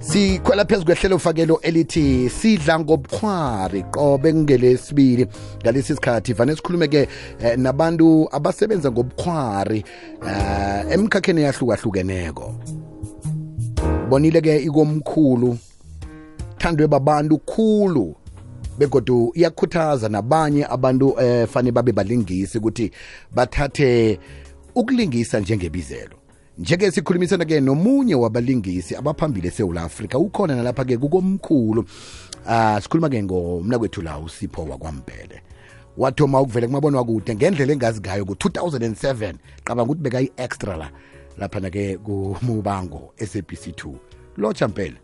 sikhwela phezu kwehlelo fakelo elithi sidla ngobukhwari qobe kungelesibili ngalesi sikhathi vane sikhulume-ke eh, nabantu abasebenza ngobukhwari eh, emkhakheni yahlukahlukeneko bonile-ke ikomkhulu thandwe babantu khulu begodu iyakhuthaza nabanye abantu eh fane babe balingisi ukuthi bathathe ukulingisa njengebizelo njeke sikhulumisana-ke nomunye wabalingisi abaphambili esewula afrika ukhona nalapha-ke kukomkhulu uh, ah, sikhuluma-ke ngomna kwethu la usipho wakwambele wathoma ukuvele kumabona wakude ngendlela engazi ngayo ku-2007 qabanga ukuthi beka i-extra la laphana-ke kumubango sabc 2 lotsha mpela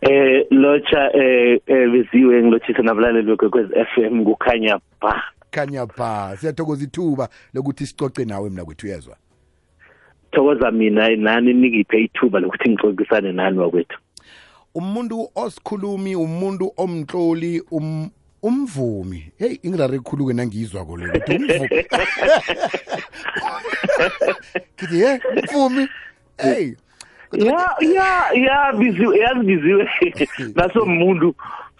eh lotsha eh, eh biziwe ngilotshisa nabalaleli bekwekwez f m kukhanya ba kanya ba siyathokoza ithuba lokuthi sicoce nawe mina kwethu uyezwa. Thokoza mina nani nikiphe ithuba lokuthi ngixoxisane nani wakwethu? Umuntu osikhulumi umuntu omtloli um umvumi. Hey ingirare ikhuluke nangizwa ko lelo ukuthi umvumi. Kithi ye umvumi? Hey ya ya ya biziwe yazi biziwe naso umuntu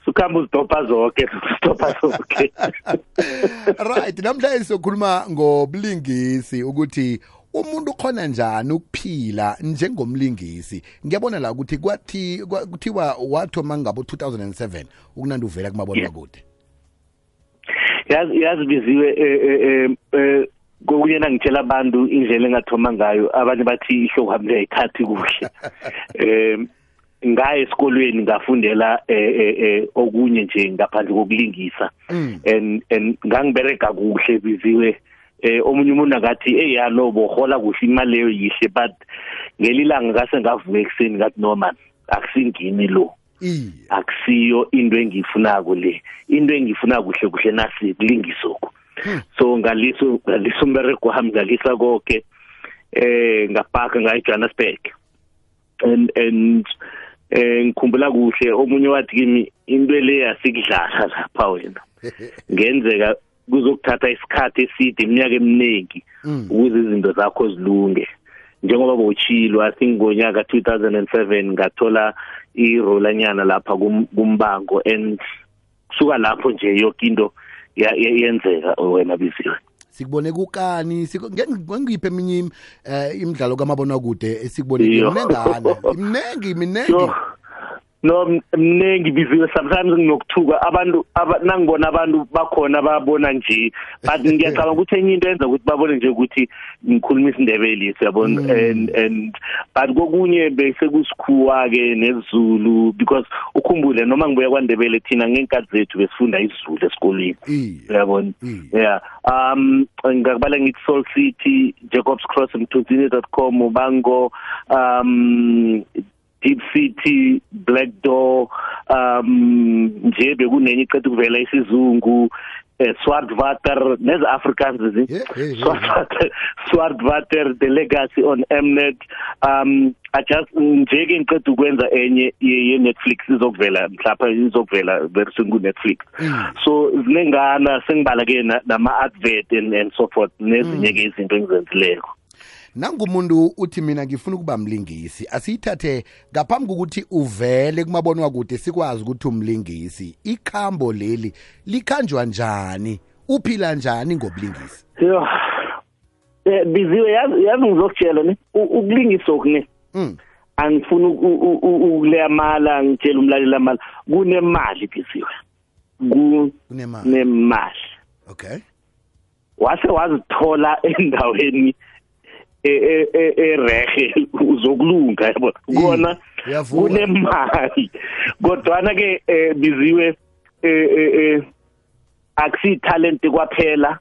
sukhamba uzidopha zonke uzidopha zonke right namhlanje sizokhuluma ngobulingisi ukuthi umuntu khona njani ukuphila njengomlingisi? Ngiyabona la ukuthi kwathi kuthiwa wathoma ngabo 2007 ukunandi uvela kumabona kude yazi yazi biziwe eh eh kokunye nangitshela abantu indlela engathoma ngayo abanye bathi ihlobo hamba ayikhathi kuhle. Eh ngaye esikolweni ngafundela eh eh okunye nje ngaphandle kokulingisa. And and ngangibereka kuhle biziwe eh omunye umuntu akathi hey yalo bohola kuhle imali leyo yihle but ngelilanga ngase ngavuka ekseni ngathi no man akusingini lo. Akusiyo into engiyifunako le. Into engifuna kuhle kuhle nasi kulingisoko so ngaliso ngaliso umbereko wami ngalisa konke eh ngapaka ngayi Johannesburg. And and eh ngikhumbula kuhle omunye wathi kimi into le yasikudlala lapha wena. Ngenzeka kuzokuthatha isikhathi eside iminyaka eminingi ukuze izinto zakho zilunge. Njengoba bochilo i think ngonyaka 2007 ngathola irolanyana lapha kumbango and kusuka lapho nje yonke into yenzeka wena biziwe sikubone kukani? Ngengiphe eminye eh imidlalo kamabona kude esikubone imnengana imnengi minengi. No mnengi biziwe sometimes nginokuthuka abantu nangibona abantu bakhona babona nje. But ngiyacabanga ukuthi enye into yenza ukuthi babone nje ukuthi ngikhuluma isindebele siyabona? And and but kokunye bese kusikhuwa ke nezulu because ukhumbule noma ngibuya kwaNdebele thina ngenkathi zethu besifunda isizulu esikoleni uyabona? Yeah. Um ngakubala ngithi Soul City Jacobs Cross mthunzini.com ubango um Deep City Black Door um nje bekunenye iqedwe kuvela isizungu eh, Swartwater neze Africans zi Yeah, yeah, yeah. Swartwater Swartwater the legacy on Mnet. Um I just nje ke ngiqeda ukwenza enye ye ye Netflix izokuvela mhlapha izokuvela very soon ku Netflix so zinengana sengibala ke na- nama advert and, and so forth nezinye ke izinto engizenzileko. Nangumuntu uthi mina ngifuna ukuba mlingisi asiyithathe ngaphambi kokuthi uvele kumabonwa kude sikwazi ukuthi umlingisi. Ikhambo leli likhanjwa njani? Uphila njani ngobulingisi? Yo. Eh biziwe yazi yazi ngizokutshela u- ukulingisa okune mm. angifuni uku- u- u- ukuleya mala ngitshela umlaleli amala. Kunemali biziwe. Kunemali. Okay. Wase wazithola endaweni erehe uzokulunga yabo uyavuka. kunemali kodwa ke biziwe eh, eh, eh, akusi talent kwaphela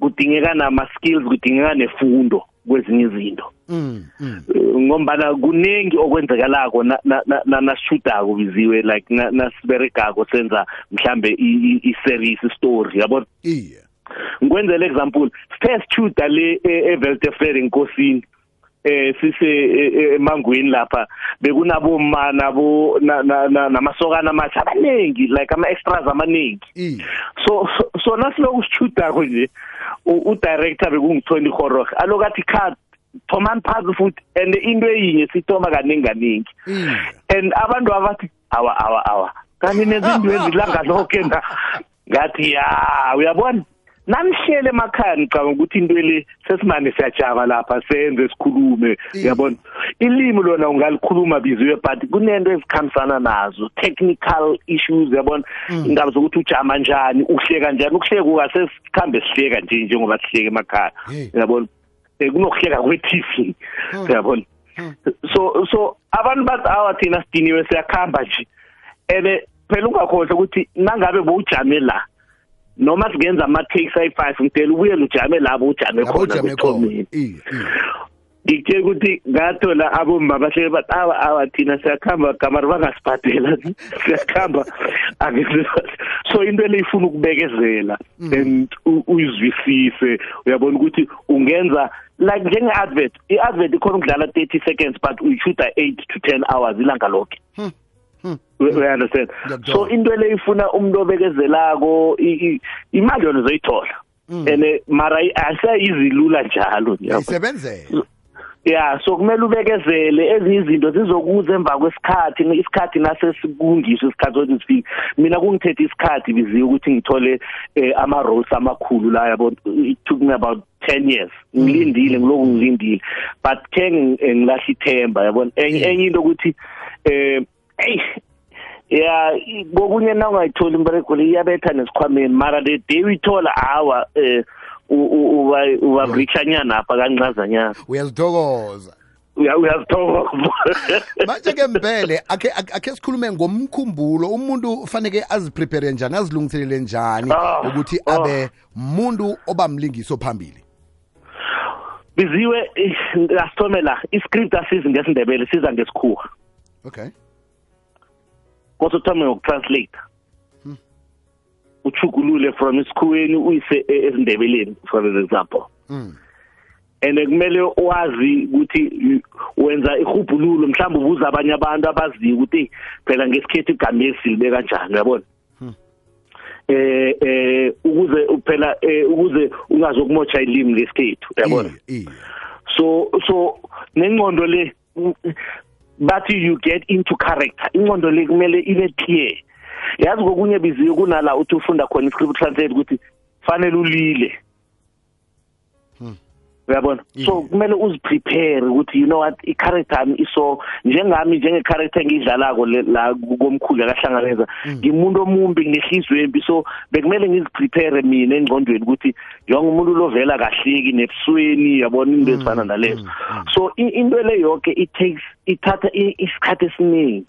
kudingeka nama skills kudingeka nefundo kwezinye izinto mm. mm. Ngombana kunengi okwenzekalako na- na- na- na- nasishudako biziwe like na- nasiberegako senza mhlambe i-series story yabo iye ngikwenzela example sithe sithuda le e- eveltefer enkosini eh sise e- e- emangweni lapha bekunaboma nabo na- na- na- namasokana amasha abaningi like ama extras amaningi iye so so- so nasiloku sithuda nje u u- director bekungithoni horror alokathi cut thomani phansi futhi and into eyinye sithoma kaningi kaningi Mm. and abantu abathi awa awa awa kanti nezinto ezilanga lonke na? Ngathi ya uyabona? Nanihlele emakhaya ngicabanga ukuthi into le sesimane siyajama lapha senze sikhulume Mm. uyabona ilimi lona ungalikhuluma biziwe but kunento ezikhambisana nazo technical issues uyabona Mm. indaba zokuthi ujama njani uhleka njani ukuhleka ukasesikhambe sihleka nje njengoba sihleka emakhaya Hey. uyabona Eh, kunokuhleka kwe-TV Hmm. uyabona so so abantu bathi awa thina sidiniwe siyakhamba nje ebe phela ungakhohlwa ukuthi nangabe bowujame la noma singenza ama-takes ayi-five ngidela ubuyele ujame labo ujame Lapho khona ujame khona. kuthomeni Iye, iye. ngikutshela ukuthi ngathola abomma bahlele bathi awa awa thina siyakhamba gamari bangasibhadela siyakhamba. Angeke so into le ifuna ukubekezela and u- uyizwisise uyabona ukuthi ungenza like njenge-advert i-advert ikhona ukudlala 30 seconds but uyishuta 8 to 10 hours ilanga lonke We- we understand. So into le ifuna umuntu obekezelako imali yona uzoyithola. And eh, mara asayizilula njalo? Yayisebenzela. ya so kumele ubekezele ezinye izinto zizokuza emva kwesikhathi isikhathi nase sikungisho isikhathi sokuthi sifike. Mina kungithethe isikhathi biziwe ukuthi ngithole eh, ama roles amakhulu la yabo it took me about 10 years. Ngilindile ngiloku ngilindile. But ke ngi- ngilahla ithemba yabona? Enye into ukuthi eh hey ya i- kokunye na ungayitholi imbereko le iyabetha nesikhwameni mara the day uyithola hawa eh u- u- uba uba richanyana apha kancazanyana. Uyazithokoza. uya uyazithokoza manje ke mbele akhe akhe sikhulume ngomkhumbulo umuntu ufaneke aziprepare njani azilungiselele njani Ah, ukuthi ah. abe umuntu obamlingiso phambili? Biziwe eh, asithome la iscript asizi ngesindebele siza ngesikhuwa. Okay. Kose uthome ngokutranslate uchugulule from isikhuweni uyise esindebeleni for example. Mm. and kumele wazi ukuthi wenza ihubhululo mhlawumbe ubuza abanye abantu abaziyo ukuthi phela ngesikhethu igama silibeka kanjani uyabona? Eh eh ukuze phela eh, ukuze ungazokumotsha ilimi lesikhethu uyabona? So so nengqondo le bathi you get into character. Ingqondo le kumele ibe clear. Yazi kokunye biziwe kunala uthi ufunda khona iscript translate ukuthi fanele ulile. Uyabona? So kumele uziprepare ukuthi you know what i-character yami iso njengami njenge-character engiyidlalako la komkhulu yakahlanganeza ngimuntu omumbi nginehliziyo embi. So bekumele ngiziprepare mina engqondweni ukuthi njengomuntu lovela kahleki nebusweni yabona into ezifana nalezo. So i- into le yonke it takes ithatha isikhathi esiningi.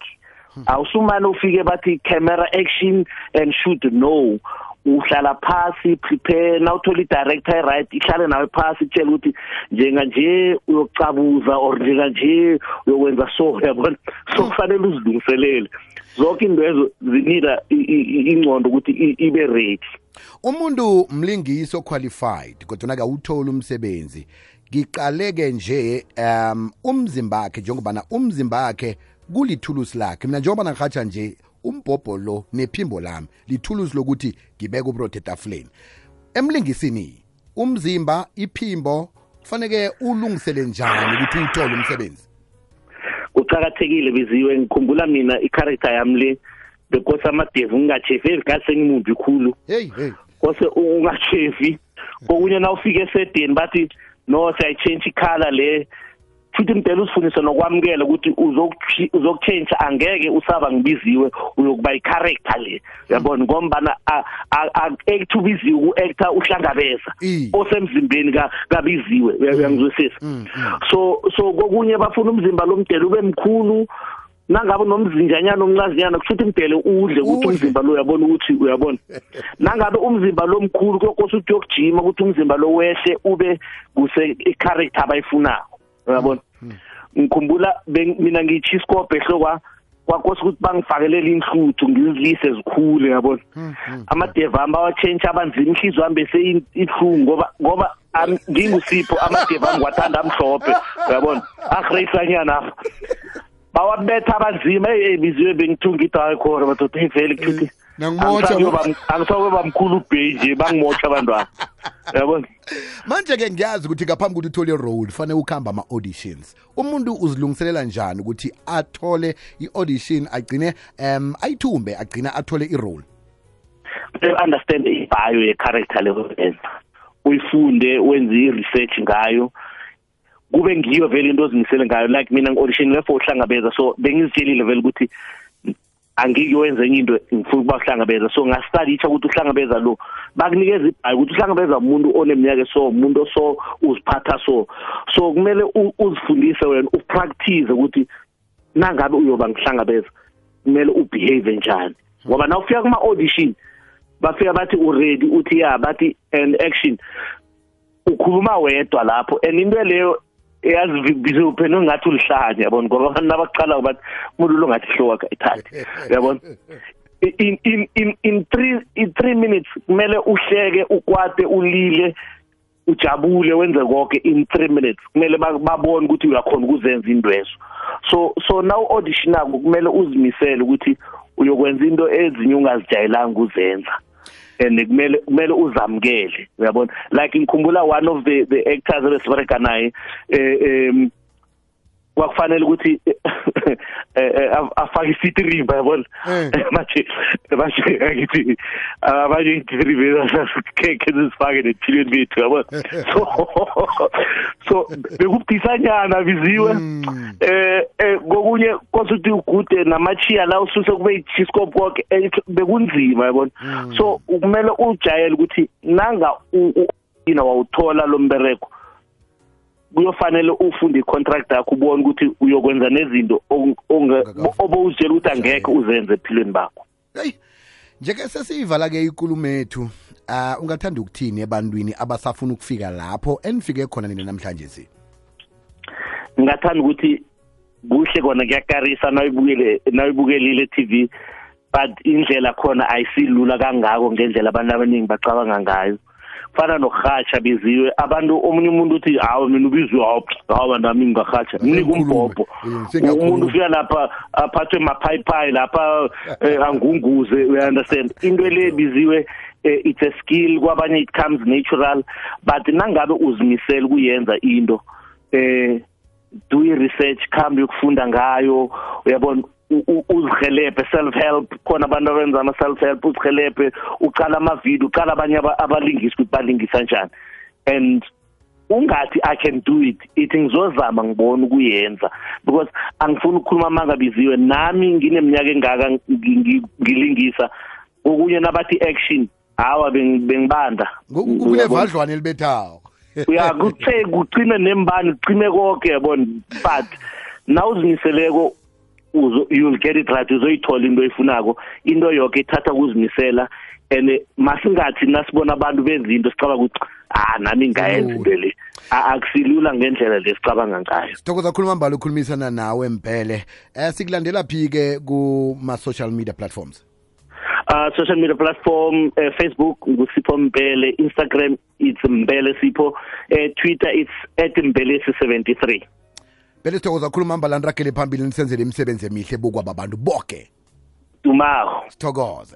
Awusumane ufike bathi camera action and shoot no. Uhlala phasi prepare nawuthola i-director e-right ihlale nawe phasi kutshela ukuthi njenganje uyokucabuza or njenganje uyokwenza so yabona so kufanele uzilungiselele. Zonke into ezo zinida i- i- i- ingcondo ukuthi i- ibe ready. Umuntu mlingiso qualified kodwa ke awuthola umsebenzi ngiqaleke nje um umzimba wakhe njengobana umzimba wakhe kulithulusi lakhe. Mina njengoba ngihatsha nje umbhobho lo nephimbo lami lithulusi lokuthi ngibeke ubrot etafuleni. Emlingisini umzimba iphimbo kufaneke ulungisele njani ukuthi uwuthole umsebenzi? Kuqakathekile biziwe ngikhumbula mina i-character yami le bekose amadevu ngingachefi elikhathi sengimumbi khulu. Hey hey. Kose ungachefi kokunye na ufike esedeni bathi no siyayichange ikhala le futhi mdela usifundise nokwamukela ukuthi uzokuchi- uzokuchange angeke usaba ngibiziwe uyokuba i-character le. Uyabona? Ngombana a- a- a-act ubiziwe ku-actor uhlangabeza Iye. osemzimbeni ka- kabiziwe. Uya- uyangizwisisa Mm, mm. so so kokunye bafuna umzimba lomdela ube mkhulu nangabe nomzinjanyana omncazinyana kushuthi mdele udle ukuthi Udle. umzimba lo uyabona ukuthi uyabona? Nangabe umzimba lo mkhulu kokose ukuthi uyokujima ukuthi umzimba lo wehle ube kuse i-character abayifunako uyabona? Ngikhumbula mina ngiyitshi isikobhe ehlokwa kwakose ukuthi bangifakelele inhluthu ngizilise zikhule yabona amadeva ami bawachange abanzima inhliziyo yami bese ibuhlungu ngoba ngoba ngingusipho amadeva ami ngiwathanda amhlophe uyabona? Ahreyisanyana apha bawabetha abanzima hey biziwe bengithunga idayi khona badoda hey vele kuthi Nangimotsha. angisakuba mkhulu ubhey nje bangimotsha abantwana. Yabona manje-ke ngiyazi ukuthi ngaphambi kokuthi uthole i-role fanele ukuhamba ama-auditions. Umuntu uzilungiselela njani ukuthi athole i-audition agcine um ayithumbe agcine athole i-role? Understand ibhayo ye-character leyo yenza uyifunde wenze i-research ngayo. Kube ngiyo vele into ozimisele ngayo like mina ngi-audition for uhlangabeza so bengizitshelile vele ukuthi angikuyenza enye into ngifuna ukuba uhlangabeza. So ngastudisha ukuthi uhlangabeza lo. Bakunikeza ibhayi ukuthi uhlangabeza umuntu oneminyaka so umuntu so uziphatha so. So kumele uzifundise wena upractice ukuthi nangabe uyoba ngihlangabeza kumele ubehave njani. Ngoba na ufika kuma audition bafika bathi uready uthi ya bathi and action. Ukhuluma wedwa lapho and into leyo yazi bizophela ungathi ulihlanya yabona? Ngoba abantu nabaqala bathi umuntu lo ngathi hlowa kayithathe yabona in in in in 3 in 3 minutes kumele uhleke ukwate ulile ujabule wenze konke in 3 minutes. Kumele babone ukuthi uyakhona ukuzenza indwezo so so now auditionako kumele uzimisele ukuthi uyokwenza into ezinye ungazijayelanga uzenza and kumele kumele uzamkele uyabona? Like ngikhumbula one of the the actors ebesibereka naye eh um kwakufanele ukuthi eh, eh, afake isitrimba yabona? Eh. manje manje ngithi abanye itribe keke zifake nethilweni bethu yabona? So so bekubudisanyana biziwe. Mm. eh kokunye kosuthi ugude namachiya la ususe kube ichiscope eh, bekunzima yabona? So kumele ujayele ukuthi nanga ina wawuthola lo mbereko kuyofanele ufunde icontract yakho ubone ukuthi uyokwenza nezinto obowuzitshela ukuthi angeke uzenze ephilweni bakho. Hey njeke sesiyivala ke ikulumo yethu ah ungathanda ukuthini ebantwini abasafuna ukufika lapho enifike khona nina namhlanje si? Ngingathanda ukuthi kuhle kona kuyakarisa nawuyibukele nawuyibukelile TV but indlela khona ayisilula kangako ngendlela abantu abaningi bacabanga ngayo. Fana nokuhatsha biziwe abantu omunye umuntu uthi hawo mina ubizwe hawo hawo nami ngingahatsha mnika umbhobho Eh, sengiyakhuluma. umuntu ufika lapha aphathwe maphayipayi lapha eh, angunguze you understand into le biziwe eh, it's a skill kwabanye it comes natural. But nangabe uzimisela kuyenza into eh do i-research khambe yokufunda ngayo uyabona? u- u- uzihelebhe self help khona abantu abenza ama self help uzihelebhe uqala amavideo uqala abanye aba- abalingisi ukuthi balingisa njani. And ungathi i can do it ithi ngizozama ngibona ukuyenza. Because angifuni ukukhuluma amanga biziwe nami ngineminyaka engaka ngi- ngi- ngilingisa. Okunye nabathi action hawa beng- bengibanda. Uyabona? kunevadlwane elibethawo uya kuthe kucime nembani kucime konke yabona? But nawuzimiseleko uzo you'll get it right uzoyithola into oyifunako. Into yonke ithatha ukuzimisela and masingathi nasibona abantu benza into sicabanga ukuthi ah nami ngayenza into le A- akusilula ngendlela lesicabanga ngayo. Sithokoza khuluma mbala ukhulumisana nawe mpele. Eh sikulandela phi-ke kuma-social media platforms? Uh social media platform uh, Facebook ngusipho Mpele Instagram it's Mpele Sipho uh, Twitter it's @mbelesi73 phela sithokoza khuluma mbala niragele phambili nisenzele imisebenzi emihle bokwaba bantu boke. Tumago sithokoze.